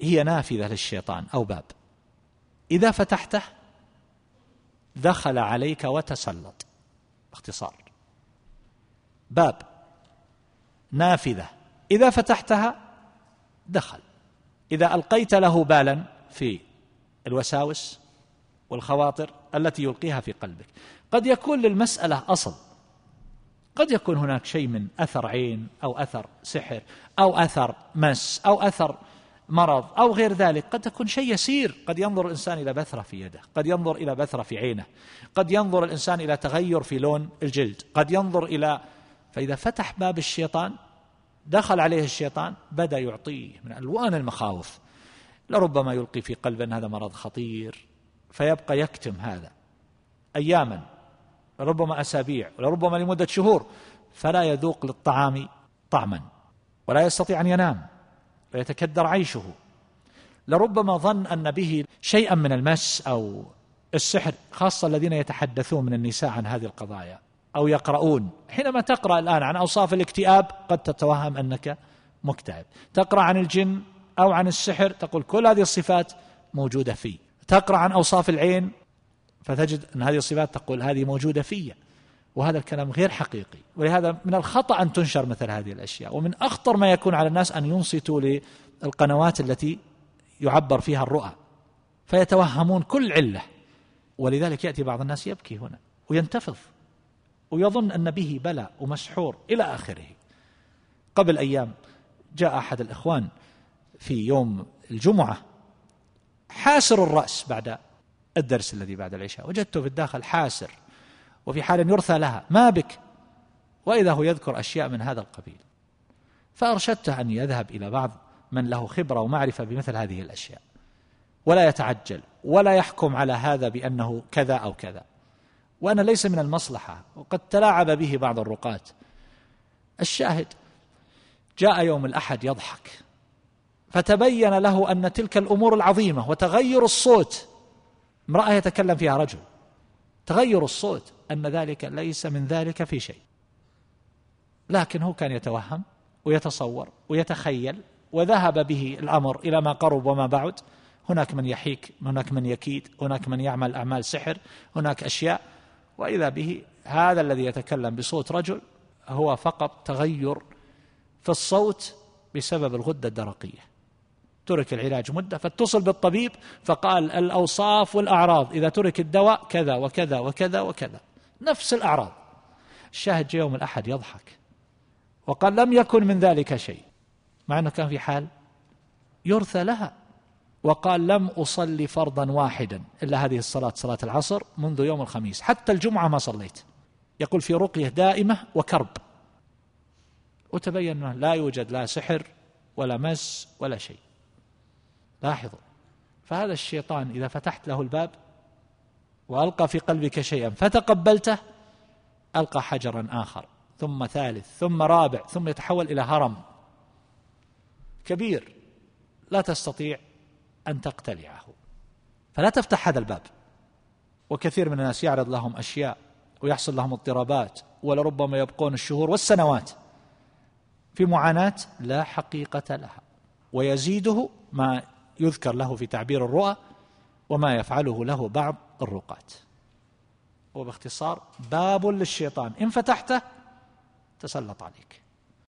هي نافذة للشيطان أو باب. إذا فتحته دخل عليك وتسلط. باختصار. باب. نافذة. إذا فتحتها دخل. إذا ألقيت له بالا في الوساوس والخواطر التي يلقيها في قلبك. قد يكون للمسألة أصل. قد يكون هناك شيء من أثر عين أو أثر سحر أو أثر مس أو أثر مرض أو غير ذلك قد تكون شيء يسير. قد ينظر الإنسان إلى بثرة في يده قد ينظر إلى بثرة في عينه قد ينظر الإنسان إلى تغير في لون الجلد قد ينظر إلى فإذا فتح باب الشيطان دخل عليه الشيطان بدأ يعطيه من ألوان المخاوف. لربما يلقي في قلبه أن هذا مرض خطير فيبقى يكتم هذا أياما ربما أسابيع ولربما لمدة شهور فلا يذوق للطعام طعما ولا يستطيع أن ينام. ويتكدر عيشه. لربما ظن أن به شيئا من المس أو السحر خاصة الذين يتحدثون من النساء عن هذه القضايا أو يقرؤون. حينما تقرأ الآن عن أوصاف الاكتئاب قد تتوهم أنك مكتئب. تقرأ عن الجن أو عن السحر تقول كل هذه الصفات موجودة في. تقرأ عن أوصاف العين فتجد أن هذه الصفات تقول هذه موجودة في. وهذا الكلام غير حقيقي. ولهذا من الخطأ أن تنشر مثل هذه الأشياء. ومن أخطر ما يكون على الناس أن ينصتوا للقنوات التي يعبر فيها الرؤى. فيتوهمون كل علة. ولذلك يأتي بعض الناس يبكي هنا وينتفض ويظن أن به بلاء ومسحور إلى آخره. قبل أيام جاء أحد الإخوان في يوم الجمعة حاسر الرأس بعد الدرس الذي بعد العشاء. وجدته في الداخل حاسر. وفي حال يرثى لها ما بك؟ وإذا هو يذكر أشياء من هذا القبيل. فأرشدته أن يذهب إلى بعض من له خبرة ومعرفة بمثل هذه الأشياء. ولا يتعجل ولا يحكم على هذا بأنه كذا أو كذا. وأنا ليس من المصلحة وقد تلاعب به بعض الرقاة. الشاهد جاء يوم الأحد يضحك. فتبين له أن تلك الأمور العظيمة وتغير الصوت. امرأة يتكلم فيها رجل. تغير الصوت أن ذلك ليس من ذلك في شيء. لكن هو كان يتوهم ويتصور ويتخيل وذهب به الأمر إلى ما قرب وما بعد. هناك من يحيك هناك من يكيد هناك من يعمل أعمال سحر هناك أشياء. وإذا به هذا الذي يتكلم بصوت رجل هو فقط تغير في الصوت بسبب الغدة الدرقية. ترك العلاج مدة فاتصل بالطبيب فقال الأوصاف والأعراض إذا ترك الدواء كذا وكذا وكذا وكذا. نفس الأعراض. الشاهد يوم الأحد يضحك. وقال لم يكن من ذلك شيء. مع أنه كان في حال يرثى لها. وقال لم أصلي فرضا واحدا إلا هذه الصلاة صلاة العصر منذ يوم الخميس. حتى الجمعة ما صليت. يقول في رقية دائمة وكرب. وتبين أنه لا يوجد لا سحر ولا مس ولا شيء. لاحظوا. فهذا الشيطان إذا فتحت له الباب وألقى في قلبك شيئا فتقبلته ألقى حجرا آخر ثم ثالث ثم رابع ثم يتحول إلى هرم كبير لا تستطيع أن تقتلعه. فلا تفتح هذا الباب. وكثير من الناس يعرض لهم أشياء ويحصل لهم اضطرابات ولربما يبقون الشهور والسنوات في معاناة لا حقيقة لها. ويزيده ما يذكر له في تعبير الرؤى وما يفعله له بعض الرقاة. وباختصار باب للشيطان. إن فتحته تسلط عليك.